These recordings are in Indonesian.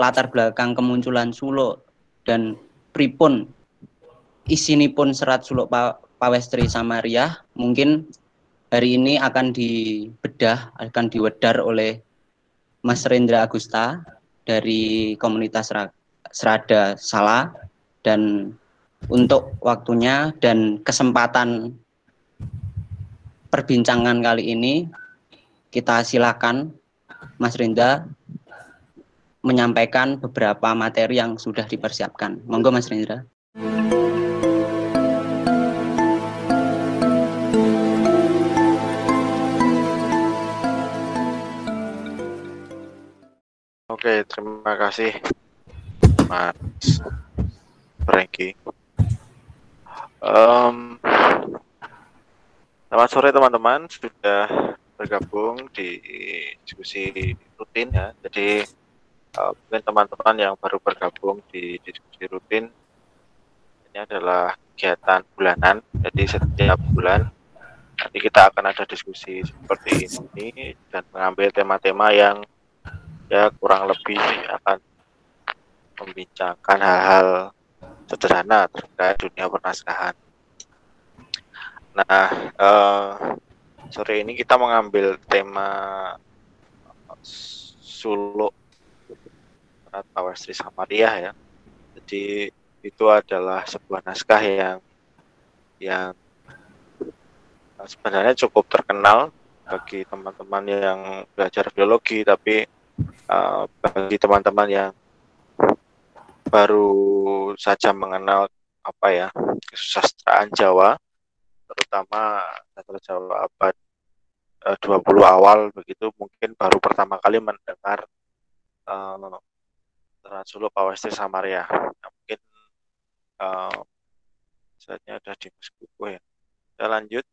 latar belakang kemunculan suluk dan pripun? Isinipun serat suluk pa Pawestri Samaria mungkin hari ini akan dibedah, akan diwedar oleh Mas Rendra Agusta dari komunitas Serada Salah dan untuk waktunya dan kesempatan perbincangan kali ini kita silakan Mas Rendra menyampaikan beberapa materi yang sudah dipersiapkan. Monggo Mas Rendra. Oke, terima kasih Mas Franky. Um, selamat sore teman-teman, sudah bergabung di diskusi rutin ya. Jadi uh, mungkin teman-teman yang baru bergabung di diskusi rutin ini adalah kegiatan bulanan jadi setiap bulan nanti kita akan ada diskusi seperti ini dan mengambil tema-tema yang ya kurang lebih akan membincangkan hal-hal sederhana terkait dunia pernaskahan. Nah, uh, sore ini kita mengambil tema suluk Power Sri Samaria ya. Jadi itu adalah sebuah naskah yang yang sebenarnya cukup terkenal bagi teman-teman yang belajar biologi tapi uh, bagi teman-teman yang baru saja mengenal apa ya kesusastraan Jawa terutama sastra Jawa abad eh, uh, 20 awal begitu mungkin baru pertama kali mendengar uh, Serat Solo Samaria. Nah, mungkin uh, saatnya ada di buku ya. Kita lanjut.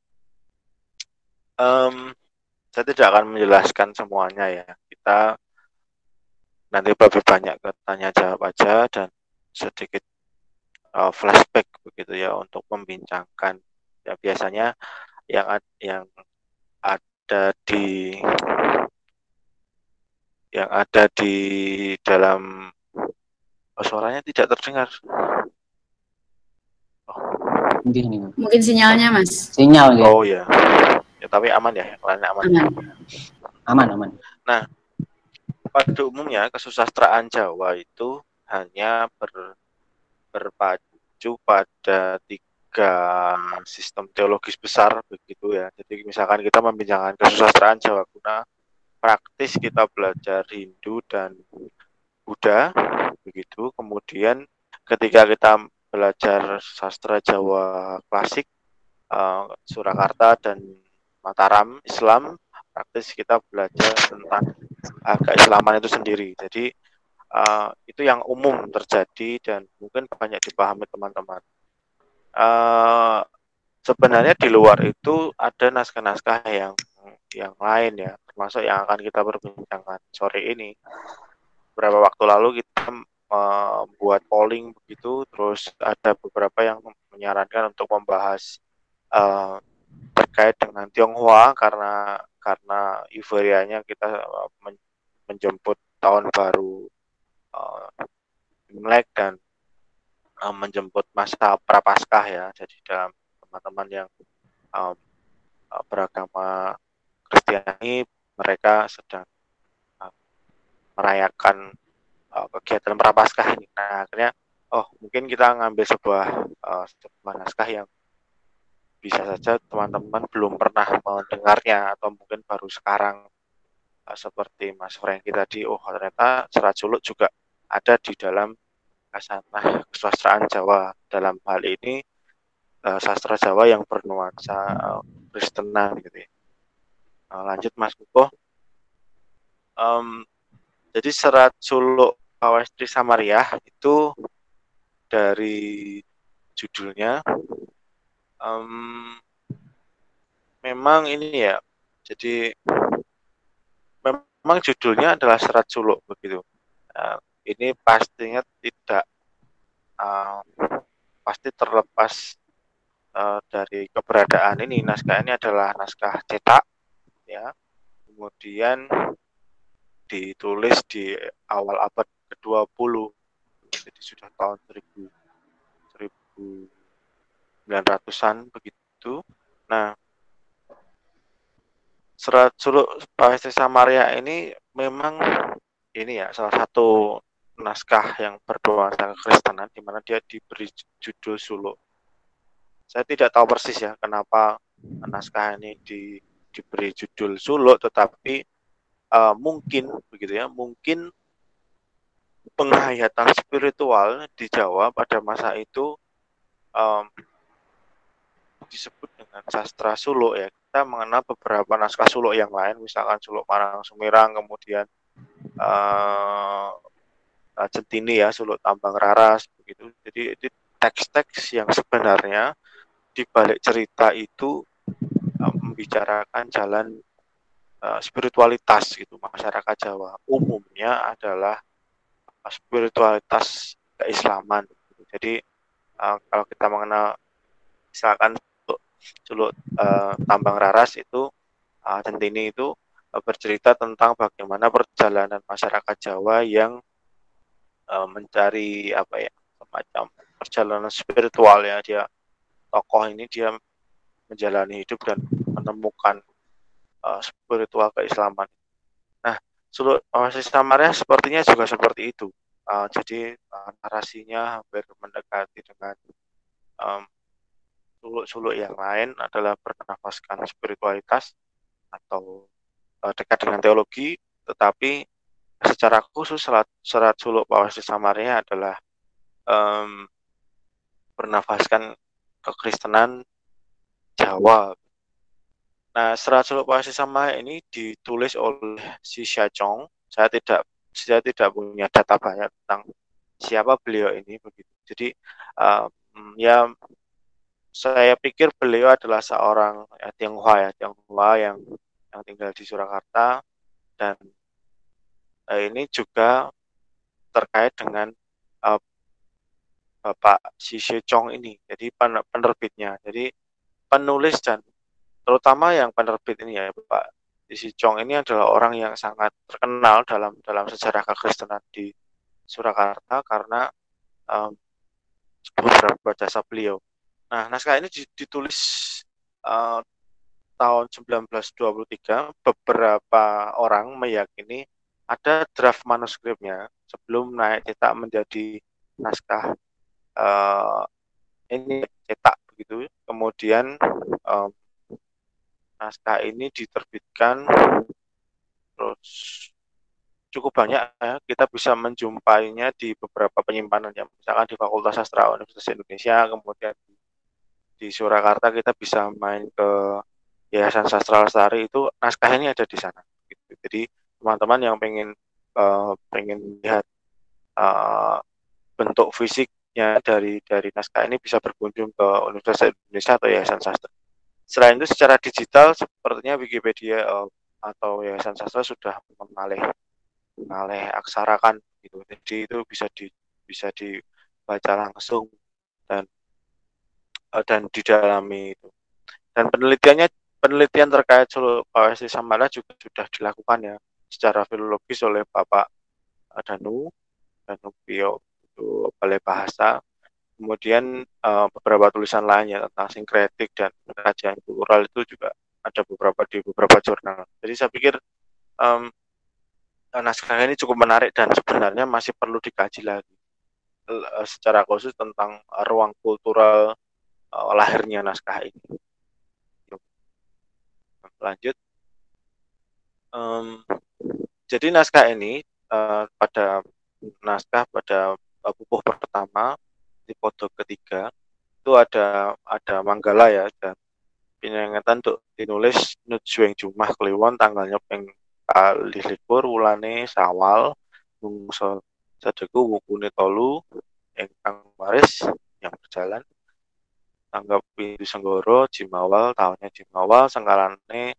Um, saya tidak akan menjelaskan semuanya ya. Kita nanti lebih banyak ke tanya jawab aja dan sedikit uh, flashback begitu ya untuk membincangkan ya biasanya yang ad, yang ada di yang ada di dalam Oh, suaranya tidak terdengar. Oh. Mungkin, Mungkin sinyalnya, Mas. Sinyal ya. Oh ya. Ya tapi aman ya, lainnya aman. Aman. Aman, aman. Nah, pada umumnya kesusastraan Jawa itu hanya ber, berpacu pada tiga sistem teologis besar begitu ya. Jadi misalkan kita membincangkan kesusastraan Jawa kuna, praktis kita belajar Hindu dan Buddha begitu. Kemudian ketika kita belajar sastra Jawa klasik uh, Surakarta dan Mataram Islam praktis kita belajar tentang agak Islaman itu sendiri. Jadi uh, itu yang umum terjadi dan mungkin banyak dipahami teman-teman. Uh, sebenarnya di luar itu ada naskah-naskah yang yang lain ya, termasuk yang akan kita perbincangkan sore ini beberapa waktu lalu kita membuat polling begitu, terus ada beberapa yang menyarankan untuk membahas uh, terkait dengan Tionghoa karena karena euforianya kita men menjemput tahun baru uh, Imlek dan uh, menjemput masa prapaskah ya. Jadi dalam teman-teman yang um, beragama Kristiani mereka sedang merayakan uh, kegiatan prapaskah ini. Nah, akhirnya oh mungkin kita ngambil sebuah uh, naskah yang bisa saja teman-teman belum pernah mendengarnya atau mungkin baru sekarang uh, seperti Mas Franky tadi oh ternyata serat suluk juga ada di dalam kasanah kesusastraan Jawa dalam hal ini uh, sastra Jawa yang bernuansa uh, gitu ya. Uh, lanjut Mas Kuko. Um, jadi serat suluk Pawestri Samaria itu dari judulnya um, memang ini ya. Jadi memang judulnya adalah serat suluk begitu. Uh, ini pastinya tidak uh, pasti terlepas uh, dari keberadaan ini naskah ini adalah naskah cetak ya kemudian ditulis di awal abad ke-20 jadi sudah tahun 1000 1900-an begitu. Nah, serat suluk Pawesti Samaria ini memang ini ya salah satu naskah yang bernuansa kekristenan di mana dia diberi judul suluk. Saya tidak tahu persis ya kenapa naskah ini di, diberi judul suluk, tetapi uh, mungkin begitu ya, mungkin penghayatan spiritual di Jawa pada masa itu um, disebut dengan sastra suluk ya. Kita mengenal beberapa naskah suluk yang lain, misalkan suluk Parang Sumirang, kemudian uh, Centini ya, suluk Tambang Raras begitu. Jadi itu teks-teks yang sebenarnya di balik cerita itu membicarakan jalan spiritualitas gitu masyarakat Jawa. Umumnya adalah spiritualitas keislaman. Jadi uh, kalau kita mengenal misalkan Suluk uh, Tambang Raras itu uh, Centini itu uh, bercerita tentang bagaimana perjalanan masyarakat Jawa yang uh, mencari apa ya semacam perjalanan spiritual ya dia tokoh ini dia menjalani hidup dan menemukan uh, spiritual keislaman. Nah, Suluk Oasis Samaria sepertinya juga seperti itu. Uh, jadi uh, narasinya hampir mendekati dengan um, suluk-suluk yang lain adalah bernafaskan spiritualitas atau uh, dekat dengan teologi, tetapi secara khusus serat, serat suluk Pawasi Samaria adalah um, bernafaskan kekristenan Jawa. Nah, serat suluk Pawasi Samaria ini ditulis oleh si Chong. Saya tidak saya tidak punya data banyak tentang siapa beliau ini begitu. Jadi um, ya saya pikir beliau adalah seorang ya, Tionghoa ya Tionghoa yang yang tinggal di Surakarta dan eh, ini juga terkait dengan uh, Bapak Xi Chong ini jadi penerbitnya jadi penulis dan terutama yang penerbit ini ya Bapak Xi Chong ini adalah orang yang sangat terkenal dalam dalam sejarah kekristenan di Surakarta karena um, beberapa jasa beliau Nah, naskah ini ditulis uh, tahun 1923. Beberapa orang meyakini ada draft manuskripnya sebelum naik cetak menjadi naskah uh, ini cetak begitu. Kemudian um, naskah ini diterbitkan terus cukup banyak ya kita bisa menjumpainya di beberapa penyimpanan ya misalkan di Fakultas Sastra Universitas Indonesia kemudian di di Surakarta kita bisa main ke Yayasan Sastra Lestari itu naskah ini ada di sana. Gitu. Jadi teman-teman yang pengen uh, pengen lihat uh, bentuk fisiknya dari dari naskah ini bisa berkunjung ke Universitas Indonesia atau Yayasan Sastra. Selain itu secara digital sepertinya Wikipedia uh, atau Yayasan Sastra sudah mengalih mengalih aksarakan gitu. Jadi itu bisa di bisa dibaca langsung dan uh, dan didalami itu. Dan penelitiannya penelitian terkait Solo KWSI Samara juga sudah dilakukan ya secara filologis oleh Bapak Danu Danu Pio itu balai bahasa kemudian uh, beberapa tulisan lainnya tentang sinkretik dan kerajaan kultural itu juga ada beberapa di beberapa jurnal jadi saya pikir um, naskah ini cukup menarik dan sebenarnya masih perlu dikaji lagi secara khusus tentang ruang kultural uh, lahirnya naskah ini. Lanjut. Um, jadi naskah ini uh, pada naskah pada uh, pupuh pertama di foto ketiga itu ada ada manggala ya dan penyengatan untuk dinulis nut jueng jumah kliwon tanggalnya peng kali likur wulane sawal mungso sadeku wukune tolu engkang waris yang berjalan. Tanggap pintu senggoro Jimawal tahunnya Jimawal sengkalane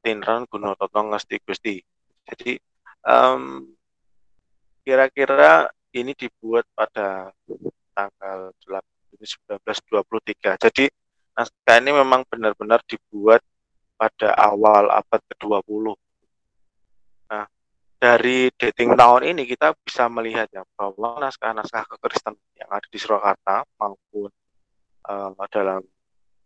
Tinran Gunung Totong Ngesti Gusti. Jadi um, kira-kira ini dibuat pada tanggal 1923 jadi naskah ini memang benar-benar dibuat pada awal abad ke-20 nah dari dating tahun ini kita bisa melihat ya bahwa naskah-naskah kekristenan yang ada di Surakarta maupun uh, dalam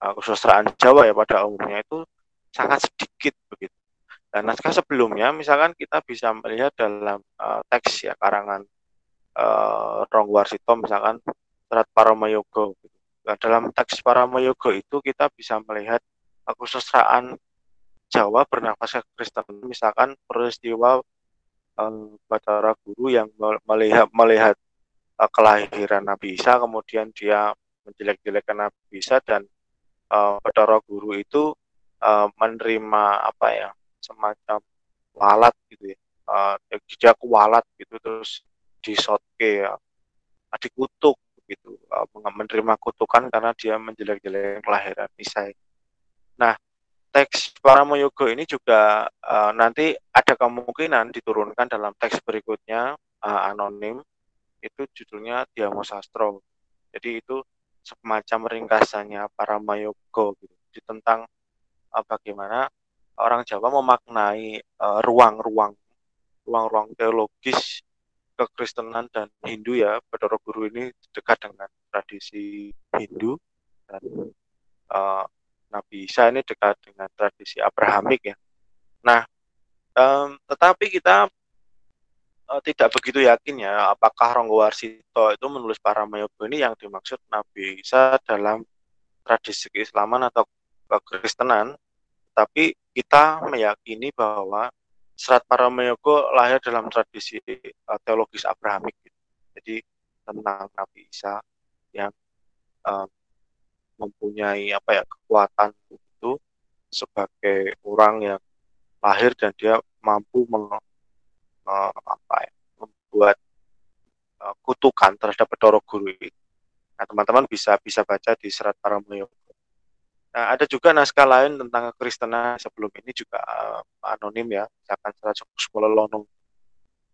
uh, kesusastraan Jawa ya pada umumnya itu sangat sedikit begitu. Dan naskah sebelumnya misalkan kita bisa melihat dalam uh, teks ya karangan uh, Rongwarsito misalkan Serat Paramayoga. Nah, dalam teks Paramayoga itu kita bisa melihat kesusastraan Jawa bernafas Kristen. Misalkan peristiwa uh, Batara Guru yang melihat melihat uh, kelahiran Nabi Isa kemudian dia menjelek-jelekan Nabi Isa dan uh, Batara Guru itu uh, menerima apa ya semacam walat gitu ya. Uh, dia kualat gitu terus disotke ya. Dikutuk gitu uh, menerima kutukan karena dia menjelek-jelekan kelahiran Isa nah teks Paramoyogo ini juga uh, nanti ada kemungkinan diturunkan dalam teks berikutnya uh, anonim itu judulnya Diamo Sastro. Jadi itu semacam ringkasannya Paramoyogo gitu. tentang uh, bagaimana orang Jawa memaknai ruang-ruang uh, ruang-ruang teologis kekristenan dan Hindu ya. Bedoro Guru ini dekat dengan tradisi Hindu dan uh, Nabi Isa ini dekat dengan tradisi Abrahamik ya. Nah, um, tetapi kita uh, tidak begitu yakin ya apakah Ronggo Warsito itu menulis para Mayobo ini yang dimaksud Nabi Isa dalam tradisi keislaman atau kekristenan. Tapi kita meyakini bahwa Serat Paramayogo lahir dalam tradisi uh, teologis Abrahamik. Gitu. Jadi tentang Nabi Isa yang uh, mempunyai apa ya kekuatan itu sebagai orang yang lahir dan dia mampu meng, uh, apa ya, membuat uh, kutukan terhadap Bedoro Guru itu. Nah, teman-teman bisa bisa baca di Serat Paramoyo. Nah, ada juga naskah lain tentang kekristenan sebelum ini juga uh, anonim ya, misalkan Serat Suksmololono.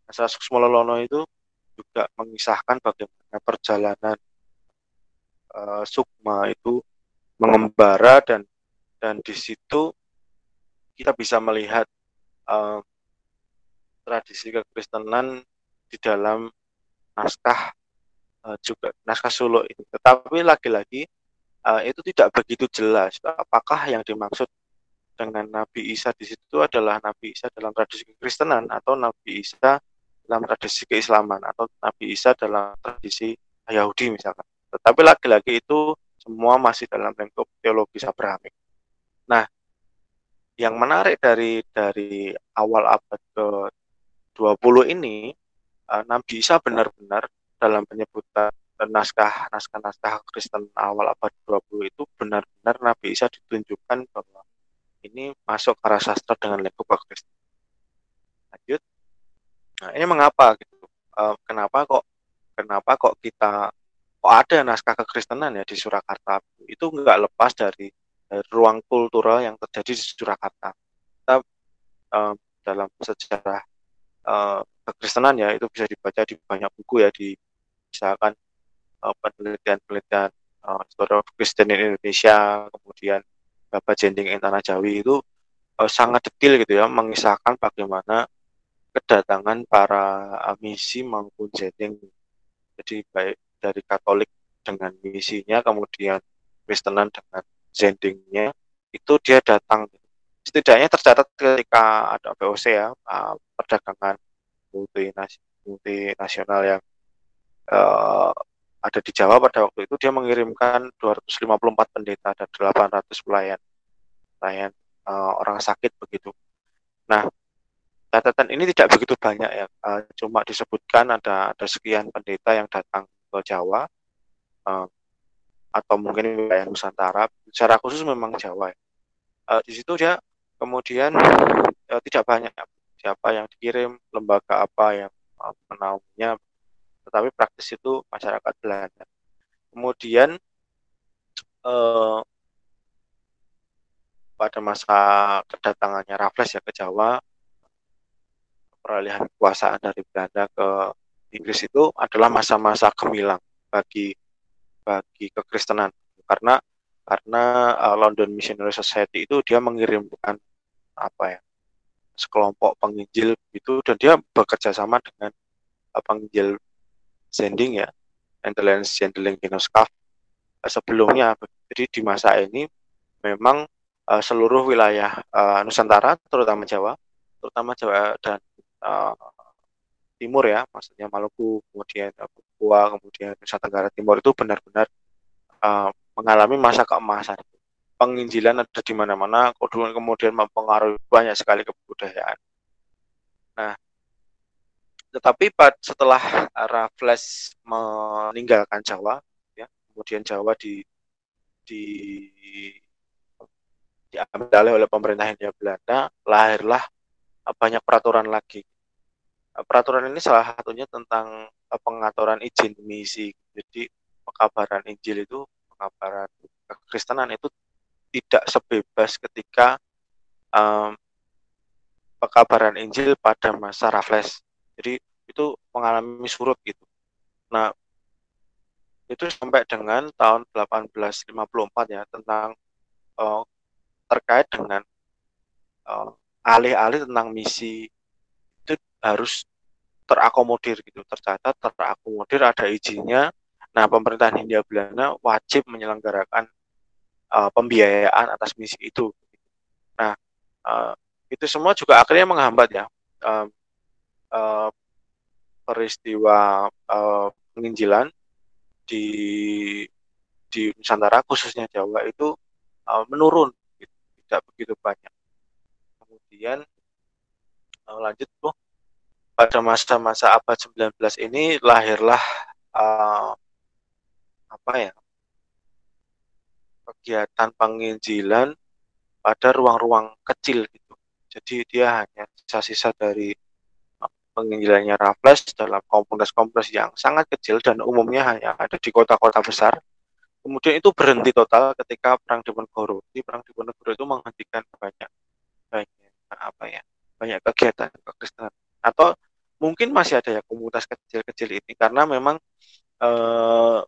Nah, Serat Suksmololono itu juga mengisahkan bagaimana perjalanan uh, sukma itu mengembara dan dan di situ kita bisa melihat uh, tradisi kekristenan di dalam naskah uh, juga naskah Solo ini. Tetapi lagi-lagi uh, itu tidak begitu jelas apakah yang dimaksud dengan Nabi Isa di situ adalah Nabi Isa dalam tradisi kekristenan atau Nabi Isa dalam tradisi keislaman atau Nabi Isa dalam tradisi Yahudi misalkan. Tetapi lagi-lagi itu semua masih dalam lingkup teologis Abrahamik. Nah, yang menarik dari dari awal abad ke 20 ini uh, Nabi Isa benar-benar dalam penyebutan naskah naskah naskah Kristen awal abad 20 itu benar-benar Nabi Isa ditunjukkan bahwa ini masuk ke arah sastra dengan lingkup Kristen. Lanjut. Nah, ini mengapa gitu? Uh, kenapa kok kenapa kok kita kok ada naskah kekristenan ya di Surakarta itu nggak lepas dari, dari ruang kultural yang terjadi di Surakarta kita uh, dalam sejarah uh, kekristenan ya itu bisa dibaca di banyak buku ya di misalkan penelitian-penelitian uh, historia Kristen di Indonesia kemudian Bapak Jending in Tanah Jawi itu uh, sangat detail gitu ya mengisahkan bagaimana kedatangan para misi maupun jending jadi baik dari Katolik dengan misinya, kemudian Kristenan dengan zendingnya, itu dia datang. Setidaknya tercatat ketika ada VOC ya, uh, perdagangan multinasional yang ada di Jawa pada waktu itu dia mengirimkan 254 pendeta dan 800 pelayan pelayan uh, orang sakit begitu. Nah, catatan ini tidak begitu banyak ya, uh, cuma disebutkan ada ada sekian pendeta yang datang ke Jawa uh, atau mungkin wilayah Nusantara secara khusus memang Jawa ya. uh, di situ dia kemudian uh, tidak banyak siapa yang dikirim lembaga apa yang uh, menaunginya tetapi praktis itu masyarakat Belanda kemudian uh, pada masa kedatangannya Raffles ya ke Jawa peralihan kekuasaan dari Belanda ke Inggris itu adalah masa-masa gemilang bagi bagi kekristenan. Karena karena uh, London Missionary Society itu dia mengirimkan apa ya sekelompok penginjil itu dan dia bekerja sama dengan uh, penginjil sending ya. Endless Sendling Genoskaf uh, sebelumnya jadi di masa ini memang uh, seluruh wilayah uh, Nusantara terutama Jawa terutama Jawa dan uh, Timur ya maksudnya Maluku kemudian Papua kemudian Nusa Tenggara Timur itu benar-benar uh, mengalami masa keemasan. Penginjilan ada di mana-mana, kemudian mempengaruhi banyak sekali kebudayaan. Nah, tetapi setelah Raffles meninggalkan Jawa, ya, kemudian Jawa di di diambil oleh pemerintah Hindia Belanda, lahirlah banyak peraturan lagi. Peraturan ini salah satunya tentang pengaturan izin misi. Jadi pekabaran Injil itu, pekabaran kekristenan itu tidak sebebas ketika um, pekabaran Injil pada masa Raffles. Jadi itu mengalami surut gitu. Nah, itu sampai dengan tahun 1854 ya tentang uh, terkait dengan uh, alih-alih tentang misi itu harus terakomodir gitu tercatat terakomodir ada izinnya nah pemerintahan Hindia Belanda wajib menyelenggarakan uh, pembiayaan atas misi itu. Nah, uh, itu semua juga akhirnya menghambat ya uh, uh, peristiwa uh, penginjilan di di Nusantara khususnya Jawa itu uh, menurun, gitu. tidak begitu banyak. Kemudian uh, lanjut tuh pada masa-masa abad 19 ini lahirlah uh, apa ya kegiatan penginjilan pada ruang-ruang kecil gitu. Jadi dia hanya sisa-sisa dari penginjilannya Raffles dalam komunitas-komunitas yang sangat kecil dan umumnya hanya ada di kota-kota besar. Kemudian itu berhenti total ketika perang Diponegoro. Di perang Diponegoro itu menghentikan banyak banyak apa ya banyak kegiatan kekristenan atau mungkin masih ada ya komunitas kecil-kecil ini karena memang eh,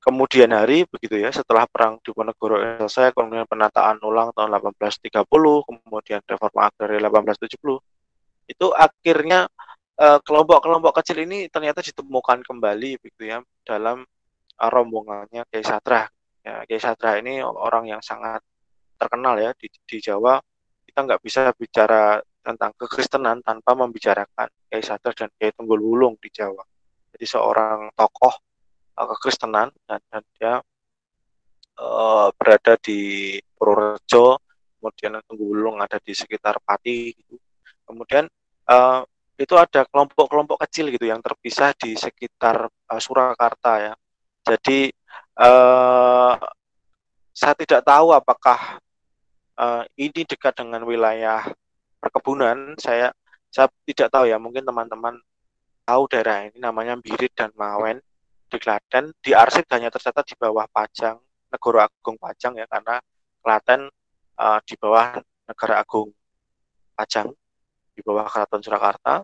kemudian hari begitu ya setelah perang Diponegoro selesai kemudian penataan ulang tahun 1830 kemudian reforma agraria 1870 itu akhirnya eh, kelompok-kelompok uh, kecil ini ternyata ditemukan kembali begitu ya dalam uh, rombongannya Kiai Satra ya Kiai Satra ini orang yang sangat terkenal ya di, di Jawa. Kita nggak bisa bicara tentang kekristenan tanpa membicarakan Kiai Satra dan Kiai Tunggul Wulung di Jawa. Jadi seorang tokoh uh, kekristenan dan, dan dia uh, berada di Purworejo, kemudian Tunggulung ada di sekitar Pati gitu. Kemudian uh, itu ada kelompok-kelompok kecil gitu yang terpisah di sekitar uh, Surakarta ya. Jadi uh, saya tidak tahu apakah uh, ini dekat dengan wilayah perkebunan. Saya saya tidak tahu ya. Mungkin teman-teman tahu daerah ini namanya Birit dan Mawen di Klaten di arsip hanya tercatat di bawah Pajang Negara Agung Pajang ya karena Klaten uh, di bawah Negara Agung Pajang di bawah Keraton Surakarta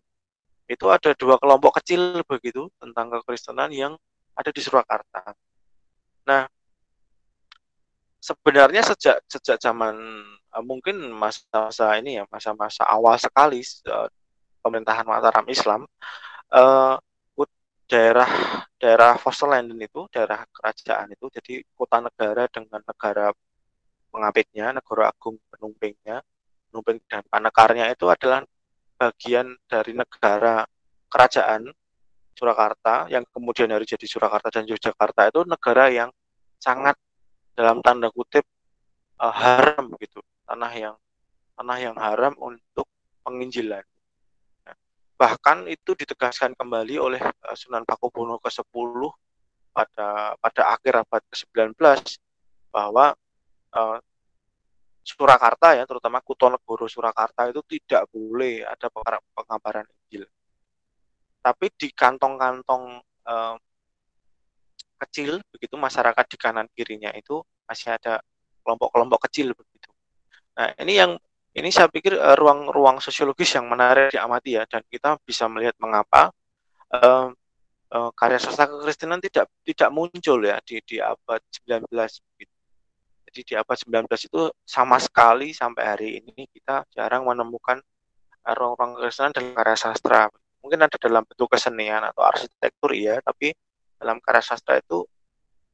itu ada dua kelompok kecil begitu tentang kekristenan yang ada di Surakarta. Nah, sebenarnya sejak sejak zaman uh, mungkin masa-masa ini ya masa-masa awal sekali uh, pemerintahan Mataram Islam uh, daerah daerah Vosselen itu daerah kerajaan itu jadi kota negara dengan negara pengapitnya negara agung penumpingnya penumping dan panekarnya itu adalah bagian dari negara kerajaan Surakarta yang kemudian hari jadi Surakarta dan Yogyakarta itu negara yang sangat dalam tanda kutip uh, haram gitu. Tanah yang tanah yang haram untuk penginjilan. Bahkan itu ditegaskan kembali oleh uh, Sunan Pakubuwono ke-10 pada pada akhir abad ke-19 bahwa uh, Surakarta ya terutama Kutonegoro Surakarta itu tidak boleh ada pengabaran Injil. Tapi di kantong-kantong uh, kecil begitu masyarakat di kanan kirinya itu masih ada kelompok-kelompok kecil begitu. Nah, ini yang ini saya pikir eh, ruang-ruang sosiologis yang menarik diamati ya dan kita bisa melihat mengapa uh, uh, karya sastra kekristenan tidak tidak muncul ya di di abad 19 gitu. Jadi di abad 19 itu sama sekali sampai hari ini kita jarang menemukan ruang-ruang kekristenan dalam karya sastra. Mungkin ada dalam bentuk kesenian atau arsitektur iya, tapi dalam karya sastra itu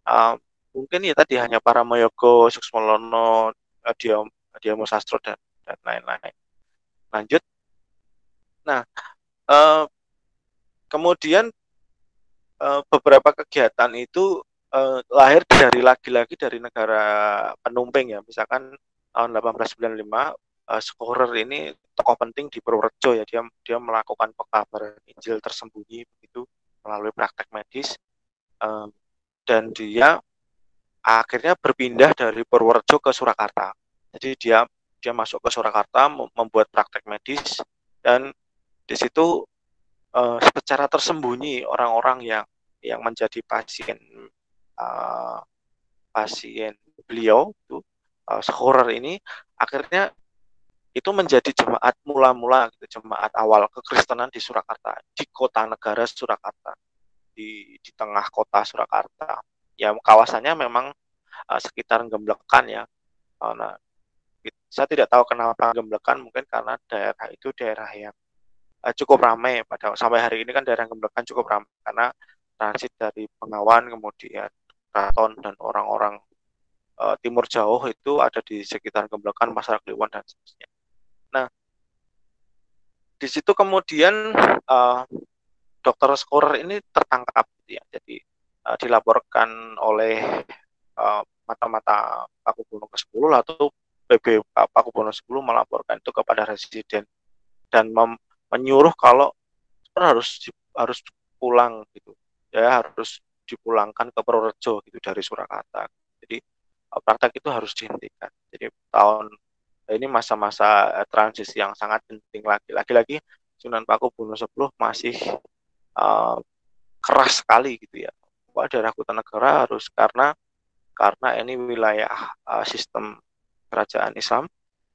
uh, mungkin ya tadi hanya para Mayogo, Suksmolono, dia Diamo Sastro dan dan lain-lain. Lanjut. Nah, uh, kemudian uh, beberapa kegiatan itu uh, lahir dari lagi-lagi dari negara penumping ya. Misalkan tahun 1895 uh, Scorer ini tokoh penting di Purworejo ya. Dia dia melakukan pekabaran Injil tersembunyi begitu melalui praktek medis uh, dan dia akhirnya berpindah dari Purworejo ke Surakarta. Jadi dia dia masuk ke Surakarta membuat praktek medis dan di situ uh, secara tersembunyi orang-orang yang yang menjadi pasien uh, pasien beliau itu uh, ini akhirnya itu menjadi jemaat mula-mula gitu, jemaat awal kekristenan di Surakarta di kota negara Surakarta di di tengah kota Surakarta. Ya kawasannya memang uh, sekitar Gemblekan ya. Uh, nah saya tidak tahu kenapa Gemblekan mungkin karena daerah itu daerah yang uh, cukup ramai pada sampai hari ini kan daerah Gemblekan cukup ramai karena transit dari Pengawan kemudian Keraton dan orang-orang uh, timur jauh itu ada di sekitar Gemblekan, Pasar Kliwon dan seterusnya. Nah, di situ kemudian uh, dokter Skorer ini tertangkap gitu ya. Jadi uh, dilaporkan oleh uh, mata-mata Paku Buwono ke-10 atau PB Paku Buwono 10 melaporkan itu kepada residen dan menyuruh kalau harus harus pulang gitu ya harus dipulangkan ke Purworejo gitu dari Surakarta. Jadi eh, praktek itu harus dihentikan. Jadi tahun ini masa-masa eh, transisi yang sangat penting lagi. Lagi-lagi Sunan Paku Buwono X masih uh, keras sekali gitu ya. Wah daerah negara harus karena karena ini wilayah uh, sistem kerajaan Islam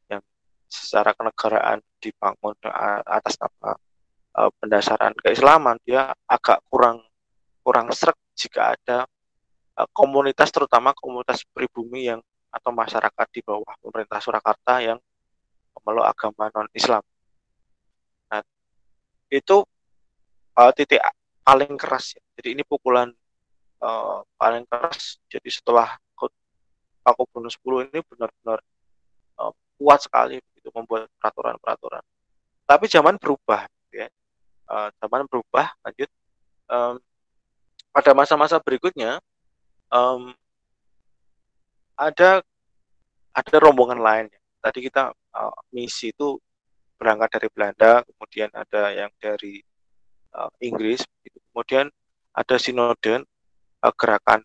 yang secara kenegaraan dibangun atas nama uh, pendasaran keislaman dia agak kurang kurang serak jika ada uh, komunitas terutama komunitas pribumi yang atau masyarakat di bawah pemerintah Surakarta yang memeluk agama non Islam. Nah, itu uh, titik paling keras ya. Jadi ini pukulan uh, paling keras. Jadi setelah Paku Buwono 10 ini benar-benar uh, kuat sekali begitu membuat peraturan-peraturan. Tapi zaman berubah ya. Uh, zaman berubah lanjut um, pada masa-masa berikutnya um, ada ada rombongan lain. Tadi kita uh, misi itu berangkat dari Belanda, kemudian ada yang dari uh, Inggris, gitu. kemudian ada sinode uh, gerakan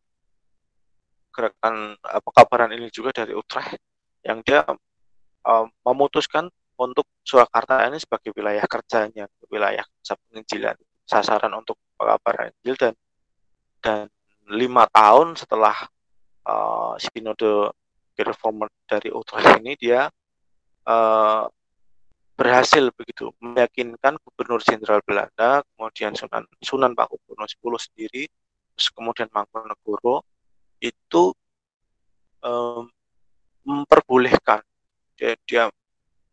gerakan uh, pekabaran ini juga dari Utrecht yang dia uh, memutuskan untuk Surakarta ini sebagai wilayah kerjanya, wilayah penginjilan, sasaran untuk pekabaran Injil dan dan lima tahun setelah uh, sinode reformer dari Utrecht ini dia uh, berhasil begitu meyakinkan Gubernur Jenderal Belanda, kemudian Sunan Sunan Pakubuwono X sendiri, terus kemudian Mangkunegoro itu um, memperbolehkan dia, dia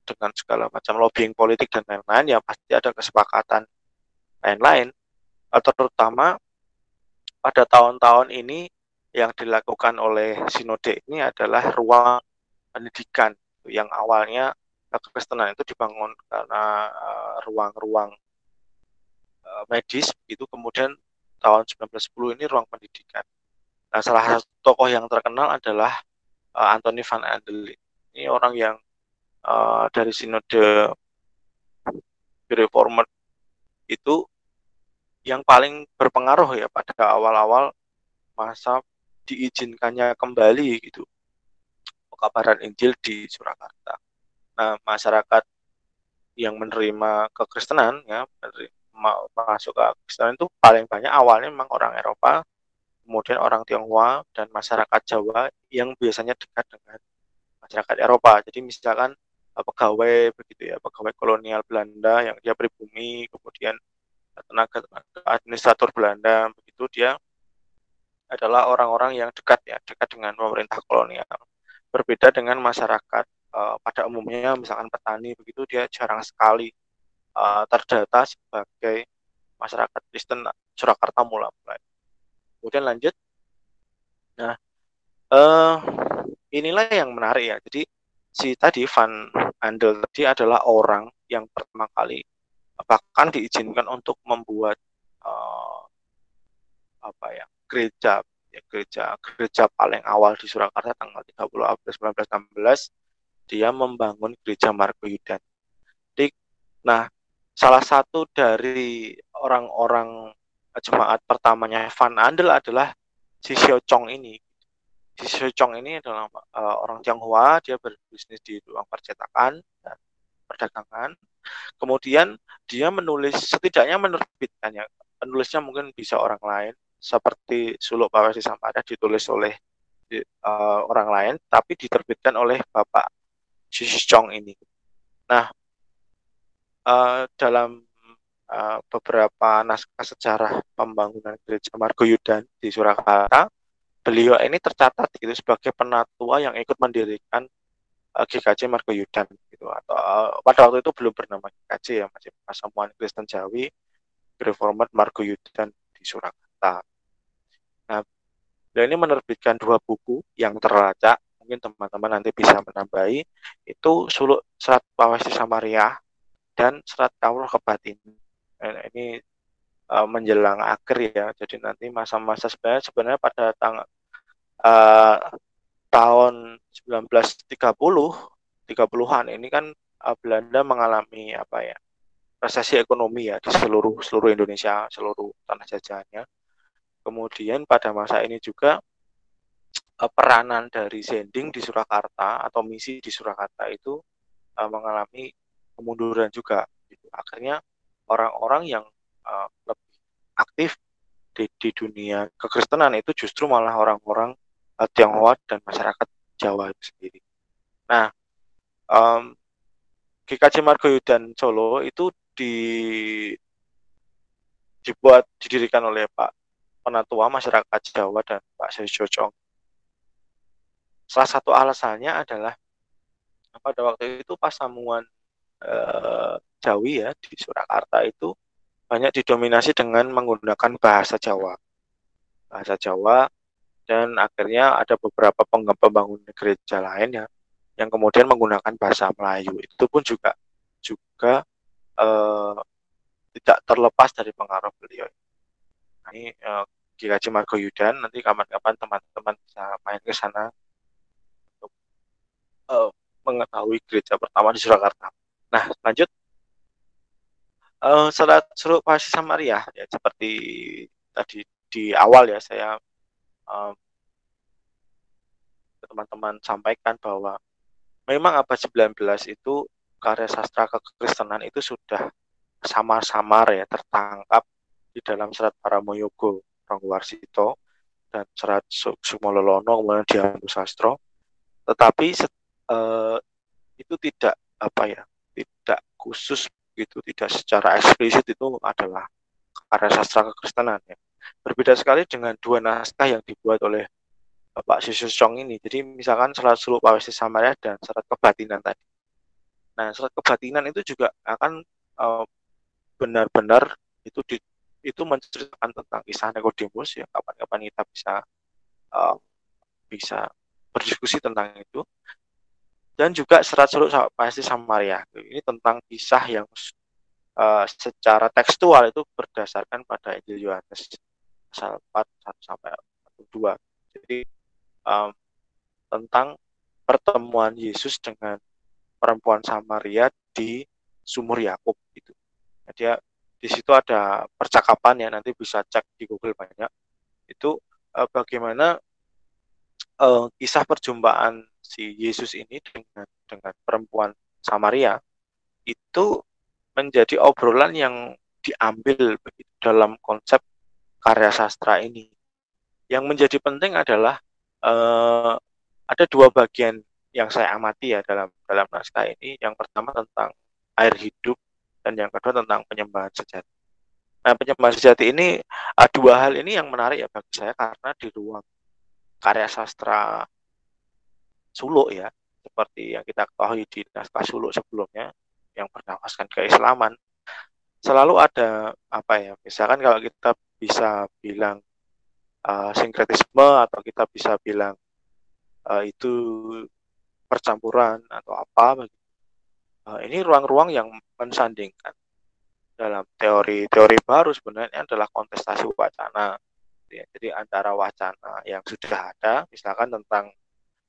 dengan segala macam lobbying politik dan lain-lain ya pasti ada kesepakatan lain-lain. Terutama pada tahun-tahun ini yang dilakukan oleh sinode ini adalah ruang pendidikan yang awalnya kekristenan itu dibangun karena eh, ruang-ruang uh, medis itu kemudian tahun 1910 ini ruang pendidikan. Nah, salah satu tokoh yang terkenal adalah uh, Anthony van Andel. Ini orang yang uh, dari sinode reformer itu yang paling berpengaruh ya pada awal-awal masa diizinkannya kembali gitu kabaran Injil di Surakarta. Nah, masyarakat yang menerima kekristenan ya menerima, masuk ke kekristenan itu paling banyak awalnya memang orang Eropa, kemudian orang Tionghoa dan masyarakat Jawa yang biasanya dekat dengan masyarakat Eropa. Jadi misalkan eh, pegawai begitu ya, pegawai kolonial Belanda yang dia pribumi, kemudian tenaga, tenaga administrator Belanda begitu dia adalah orang-orang yang dekat ya dekat dengan pemerintah kolonial berbeda dengan masyarakat uh, pada umumnya misalkan petani begitu dia jarang sekali uh, terdata sebagai masyarakat Kristen Surakarta mulai. Kemudian lanjut. Nah, uh, inilah yang menarik ya. Jadi si tadi Van Andel tadi adalah orang yang pertama kali bahkan diizinkan untuk membuat uh, apa ya gereja ya gereja gereja paling awal di Surakarta tanggal 30 April 1916 dia membangun gereja Margoyudan. Nah, salah satu dari orang-orang jemaat pertamanya Van Andel adalah si Xiao Chong ini. Si Xiao Chong ini adalah uh, orang Tionghoa, dia berbisnis di ruang percetakan dan perdagangan. Kemudian dia menulis setidaknya menerbitkannya. Penulisnya mungkin bisa orang lain seperti Suluk Pawesi Sampada ditulis oleh uh, orang lain tapi diterbitkan oleh Bapak Xi Chong ini. Nah, uh, dalam uh, beberapa naskah sejarah pembangunan gereja Margoyudan di Surakarta, beliau ini tercatat gitu sebagai penatua yang ikut mendirikan uh, GKJ Margoyudan gitu atau pada waktu itu belum bernama GKJ ya masih Pasamuan Kristen Jawi Reformat Margoyudan di Surakarta. Nah, beliau ini menerbitkan dua buku yang terlacak, mungkin teman-teman nanti bisa menambahi, itu Suluk Serat Pawesi Samaria dan Serat Kawruh Kebatin. Nah, ini uh, menjelang akhir ya, jadi nanti masa-masa sebenarnya sebenarnya pada tanggal uh, tahun 1930 30-an ini kan uh, Belanda mengalami apa ya resesi ekonomi ya di seluruh seluruh Indonesia seluruh tanah jajahannya Kemudian pada masa ini juga uh, peranan dari Zending di Surakarta atau misi di Surakarta itu uh, mengalami kemunduran juga. Gitu. Akhirnya orang-orang yang uh, lebih aktif di, di dunia kekristenan itu justru malah orang-orang uh, Tionghoa dan masyarakat Jawa itu sendiri. Nah, um, GKJ Margoyo Solo itu di dibuat didirikan oleh Pak penatua masyarakat Jawa dan Pak Seo Chong. Salah satu alasannya adalah pada waktu itu pasamuan eh, Jawi ya di Surakarta itu banyak didominasi dengan menggunakan bahasa Jawa. Bahasa Jawa dan akhirnya ada beberapa pembangunan gereja lain ya yang kemudian menggunakan bahasa Melayu. Itu pun juga juga eh, tidak terlepas dari pengaruh beliau. Ini uh, GKJ Margoyudan nanti kapan-kapan teman-teman bisa main ke sana untuk uh, mengetahui gereja pertama di Surakarta. Nah, lanjut. Uh, salat suruh pasti Samaria ya seperti tadi di awal ya saya um, teman-teman sampaikan bahwa memang abad 19 itu karya sastra kekristenan itu sudah samar-samar ya tertangkap di dalam serat Paramoyogo Rangwarsito dan serat Sumololono kemudian Dianu Sastro. Tetapi uh, itu tidak apa ya tidak khusus gitu tidak secara eksplisit itu adalah karya sastra kekristenan ya berbeda sekali dengan dua naskah yang dibuat oleh Bapak Sisus Chong ini. Jadi misalkan serat Suluk Pawesi Samaria dan serat kebatinan tadi. Nah serat kebatinan itu juga akan uh, benar-benar itu di, itu menceritakan tentang kisah Nikodemus ya kapan-kapan kita bisa uh, bisa berdiskusi tentang itu. Dan juga serat suluk pasti Samaria. Ini tentang kisah yang uh, secara tekstual itu berdasarkan pada Injil Yohanes pasal 4 1 sampai 2 jadi um, tentang pertemuan Yesus dengan perempuan Samaria di sumur Yakub itu nah, dia di situ ada percakapan ya nanti bisa cek di Google banyak. Itu uh, bagaimana uh, kisah perjumpaan si Yesus ini dengan dengan perempuan Samaria itu menjadi obrolan yang diambil dalam konsep karya sastra ini. Yang menjadi penting adalah uh, ada dua bagian yang saya amati ya dalam dalam naskah ini. Yang pertama tentang air hidup dan yang kedua tentang penyembahan sejati. Nah, penyembahan sejati ini uh, dua hal ini yang menarik ya bagi saya karena di ruang karya sastra suluk ya, seperti yang kita ketahui di naskah suluk sebelumnya yang bernafaskan keislaman. selalu ada apa ya misalkan kalau kita bisa bilang uh, sinkretisme atau kita bisa bilang uh, itu percampuran atau apa uh, ini ruang-ruang yang mensandingkan dalam teori-teori baru sebenarnya adalah kontestasi wacana ya. jadi antara wacana yang sudah ada misalkan tentang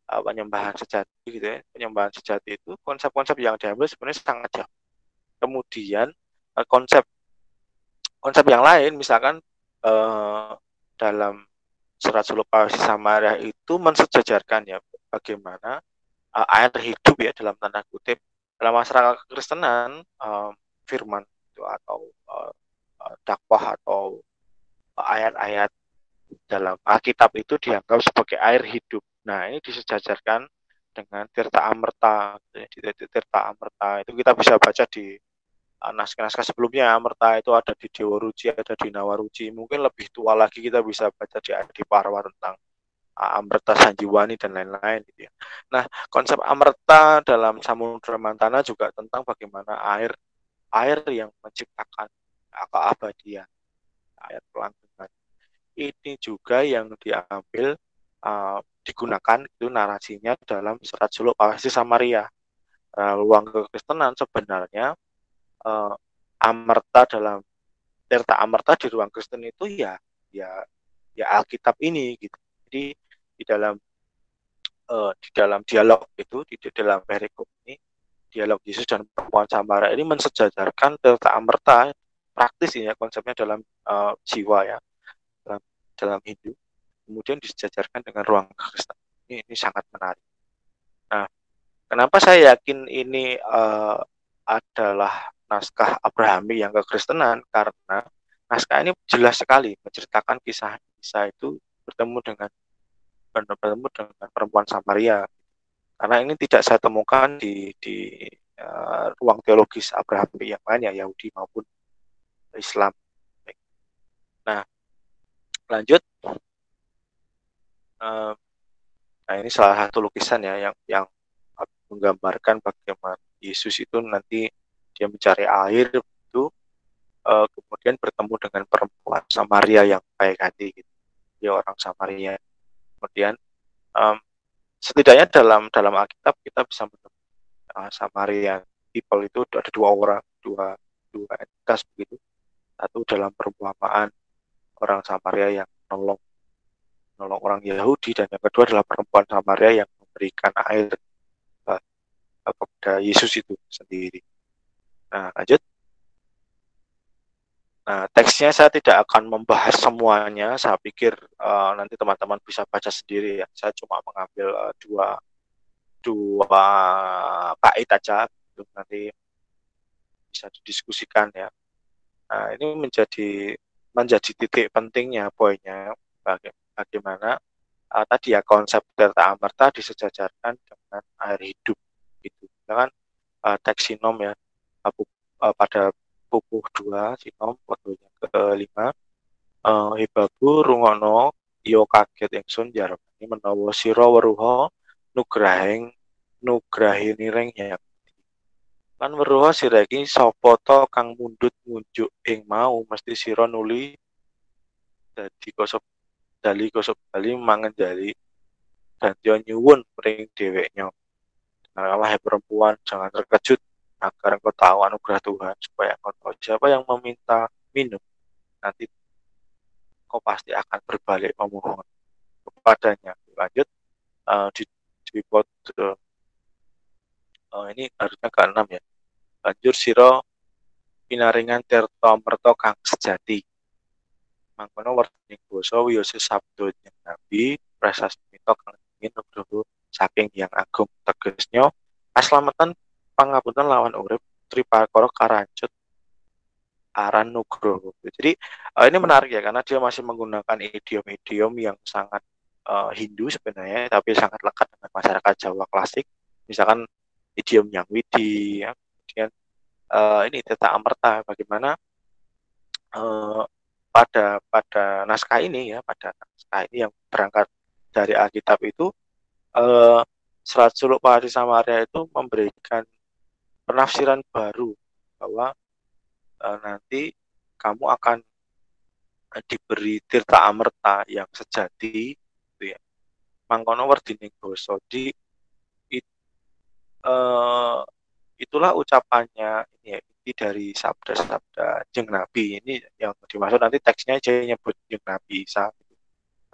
uh, penyembahan sejati gitu ya penyembahan sejati itu konsep-konsep yang diambil sebenarnya sangat jauh kemudian uh, konsep konsep yang lain misalkan uh, dalam surat suluk Pawesi Samaria itu mensejajarkan ya bagaimana uh, air hidup ya dalam tanda kutip dalam masyarakat kekristenan uh, firman itu atau uh, dakwah atau ayat-ayat dalam Alkitab itu dianggap sebagai air hidup. Nah, ini disejajarkan dengan Tirta Amerta. Di Tirta Amerta itu kita bisa baca di naskah-naskah sebelumnya Amerta itu ada di Dewa Ruci, ada di Nawaruci. Mungkin lebih tua lagi kita bisa baca di Adi Parwa tentang Amerta Sanjiwani dan lain-lain gitu ya. Nah, konsep Amerta dalam Samudra Mantana juga tentang bagaimana air air yang menciptakan keabadian, air pelanggan. Ini juga yang diambil uh, digunakan itu narasinya dalam surat suluk Awasi Samaria. Uh, ruang kekristenan sebenarnya uh, amerta dalam Tirta Amerta di ruang Kristen itu ya ya ya Alkitab ini gitu. Jadi di dalam uh, di dalam dialog itu di, dalam perikop ini dialog Yesus dan perempuan Samaria ini mensejajarkan Tirta Amerta praktis ini ya konsepnya dalam uh, jiwa ya dalam dalam Hindu kemudian disejajarkan dengan ruang Kristen ini, ini sangat menarik. Nah, kenapa saya yakin ini uh, adalah naskah Abrahami yang kekristenan karena naskah ini jelas sekali menceritakan kisah-kisah itu bertemu dengan bertemu dengan perempuan Samaria karena ini tidak saya temukan di di uh, ruang teologis Abrahami yang lain ya Yahudi maupun Islam. Nah, lanjut. Uh, nah ini salah satu lukisan ya yang yang menggambarkan bagaimana Yesus itu nanti dia mencari air itu uh, kemudian bertemu dengan perempuan Samaria yang baik hati gitu. dia orang Samaria. Kemudian um, setidaknya dalam dalam Alkitab kita bisa menemukan uh, Samaria people itu ada dua orang dua dua entitas begitu. Satu dalam perumpamaan orang Samaria yang menolong menolong orang Yahudi dan yang kedua adalah perempuan Samaria yang memberikan air uh, kepada Yesus itu sendiri Nah, lanjut. Nah, teksnya saya tidak akan membahas semuanya. Saya pikir uh, nanti teman-teman bisa baca sendiri ya. Saya cuma mengambil uh, dua dua bait aja untuk nanti bisa didiskusikan ya. Nah, ini menjadi menjadi titik pentingnya poinnya bagaimana uh, tadi ya konsep delta amerta disejajarkan dengan air hidup gitu. Dengan uh, teksinom ya uh, pada pupuh dua sinom waktunya kelima uh, hibabu rungono yo kaget ingsun jarani menawa sira weruha nugrahing nugrahi nireng ya kan weruha sira iki sapa kang mundut ngunjuk ing mau mesti sira nuli dadi kosop dali kosop bali mangan jali dan nyuwun ring dheweknya. Nah, perempuan jangan terkejut agar engkau tahu anugerah Tuhan supaya engkau tahu siapa yang meminta minum. Nanti kau pasti akan berbalik memohon kepadanya. Lanjut uh, di di pot uh, uh, ini harusnya ke enam ya. Lanjut siro pinaringan terto merto kang sejati. Mangkono warning boso wiyose sabdo nabi prasasti mito kang ingin nugroho saking yang agung. Tegesnya aslamatan pangapunten lawan urip Tripakara Karancut Aran Nugroho. Jadi uh, ini menarik ya karena dia masih menggunakan idiom-idiom yang sangat uh, Hindu sebenarnya tapi sangat lekat dengan masyarakat Jawa klasik. Misalkan idiom yang widi ya. Kemudian uh, ini Teta Amerta bagaimana uh, pada pada naskah ini ya pada naskah ini yang berangkat dari Alkitab itu uh, Serat Suluk Pahari Samaria itu memberikan penafsiran baru bahwa uh, nanti kamu akan diberi tirta amerta yang sejati gitu ya. Mangkono werdine basa di it, uh, itulah ucapannya ini ya inti dari sabda-sabda jeng nabi. Ini yang dimaksud nanti teksnya aja nyebut jeng nabi Isa gitu.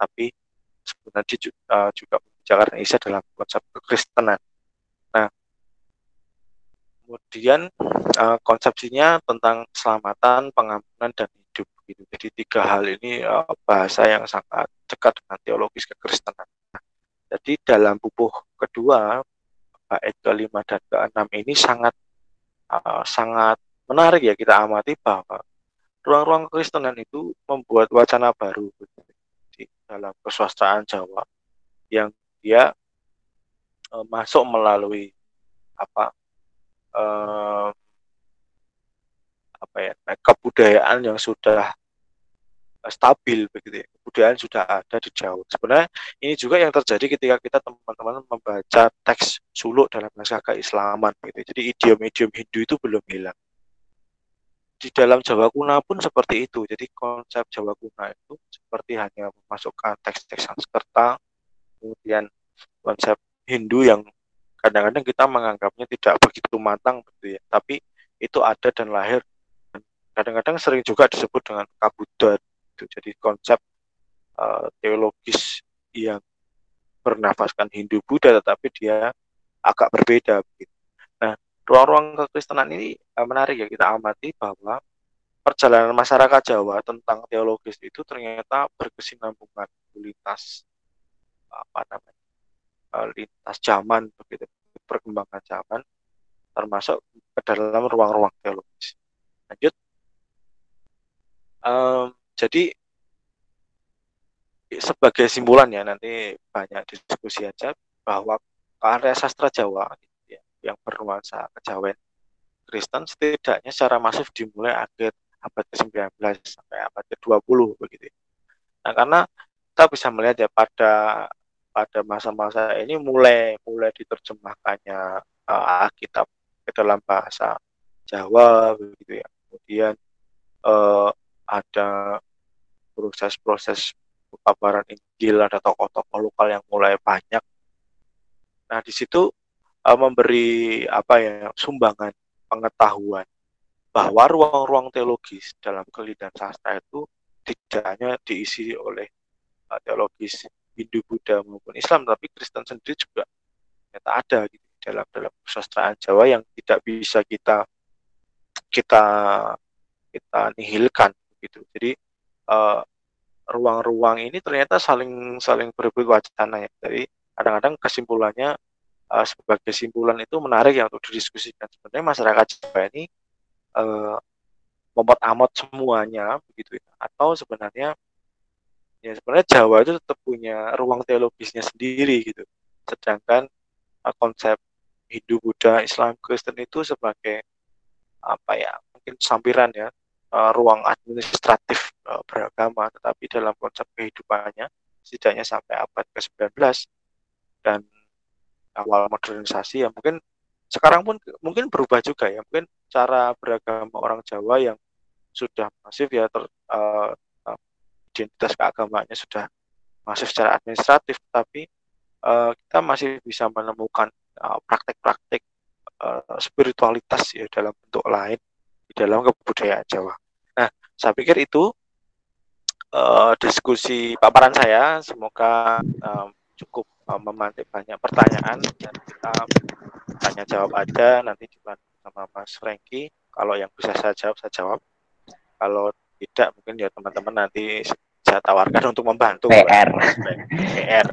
tapi sebenarnya juga, uh, juga membicarakan Isa dalam konsep kekristenan kemudian uh, konsepsinya tentang keselamatan pengampunan dan hidup gitu. Jadi tiga hal ini uh, bahasa yang sangat dekat dengan teologis kekristenan. Jadi dalam bubuh kedua bait kelima dan keenam ini sangat uh, sangat menarik ya kita amati bahwa ruang-ruang kekristenan itu membuat wacana baru di dalam kesusastraan Jawa yang dia masuk melalui apa uh, apa ya kebudayaan yang sudah stabil begitu ya. Kebudayaan sudah ada di Jawa. Sebenarnya ini juga yang terjadi ketika kita teman-teman membaca teks suluk dalam naskah keislaman gitu. Jadi idiom-idiom Hindu itu belum hilang. Di dalam Jawa kuno pun seperti itu. Jadi konsep Jawa kuno itu seperti hanya memasukkan teks-teks Sanskerta, kemudian konsep Hindu yang kadang-kadang kita menganggapnya tidak begitu matang begitu ya. Tapi itu ada dan lahir kadang-kadang sering juga disebut dengan kabudat gitu. Jadi konsep uh, teologis yang bernafaskan Hindu Buddha tetapi dia agak berbeda begitu. Nah, ruang-ruang kekristenan ini uh, menarik ya kita amati bahwa perjalanan masyarakat Jawa tentang teologis itu ternyata berkesinambungan lintas apa namanya uh, lintas zaman begitu perkembangan zaman termasuk ke dalam ruang-ruang teologis. Lanjut. Um, jadi sebagai simpulan ya nanti banyak diskusi aja bahwa karya sastra Jawa ya, yang bernuansa kejawen Kristen setidaknya secara masif dimulai akhir abad ke-19 sampai abad ke-20 begitu. Nah, karena kita bisa melihat ya pada pada masa-masa ini mulai mulai diterjemahkannya uh, Alkitab ke dalam bahasa Jawa begitu ya. Kemudian uh, ada proses-proses kabaran Injil, ada tokoh-tokoh lokal yang mulai banyak. Nah, di situ uh, memberi apa ya sumbangan pengetahuan bahwa ruang-ruang teologis dalam kelidan sastra itu tidak hanya diisi oleh teologis Hindu, Buddha maupun Islam, tapi Kristen sendiri juga ternyata ada gitu dalam dalam kesusastraan Jawa yang tidak bisa kita kita kita nihilkan gitu. Jadi eh, ruang-ruang ini ternyata saling saling berebut wacana ya. Jadi kadang-kadang kesimpulannya uh, sebagai kesimpulan itu menarik ya untuk didiskusikan. Sebenarnya masyarakat Jawa ini uh, memot amot semuanya begitu ya. Atau sebenarnya ya sebenarnya Jawa itu tetap punya ruang teologisnya sendiri gitu. Sedangkan uh, konsep Hindu, Buddha, Islam, Kristen itu sebagai apa ya mungkin sampiran ya uh, ruang administratif uh, beragama, tetapi dalam konsep kehidupannya setidaknya sampai abad ke-19 dan awal modernisasi ya mungkin sekarang pun mungkin berubah juga ya mungkin cara beragama orang Jawa yang sudah masif ya ter, uh, identitas keagamaannya sudah masif secara administratif tapi uh, kita masih bisa menemukan praktek-praktek uh, uh, spiritualitas ya dalam bentuk lain di dalam kebudayaan Jawa. Nah, saya pikir itu uh, diskusi paparan saya. Semoga um, cukup uh, memantik banyak pertanyaan dan kita tanya jawab ada nanti dibantu sama Mas Franky. Kalau yang bisa saya jawab, saya jawab. Kalau tidak, mungkin ya teman-teman nanti saya tawarkan untuk membantu. PR. PR.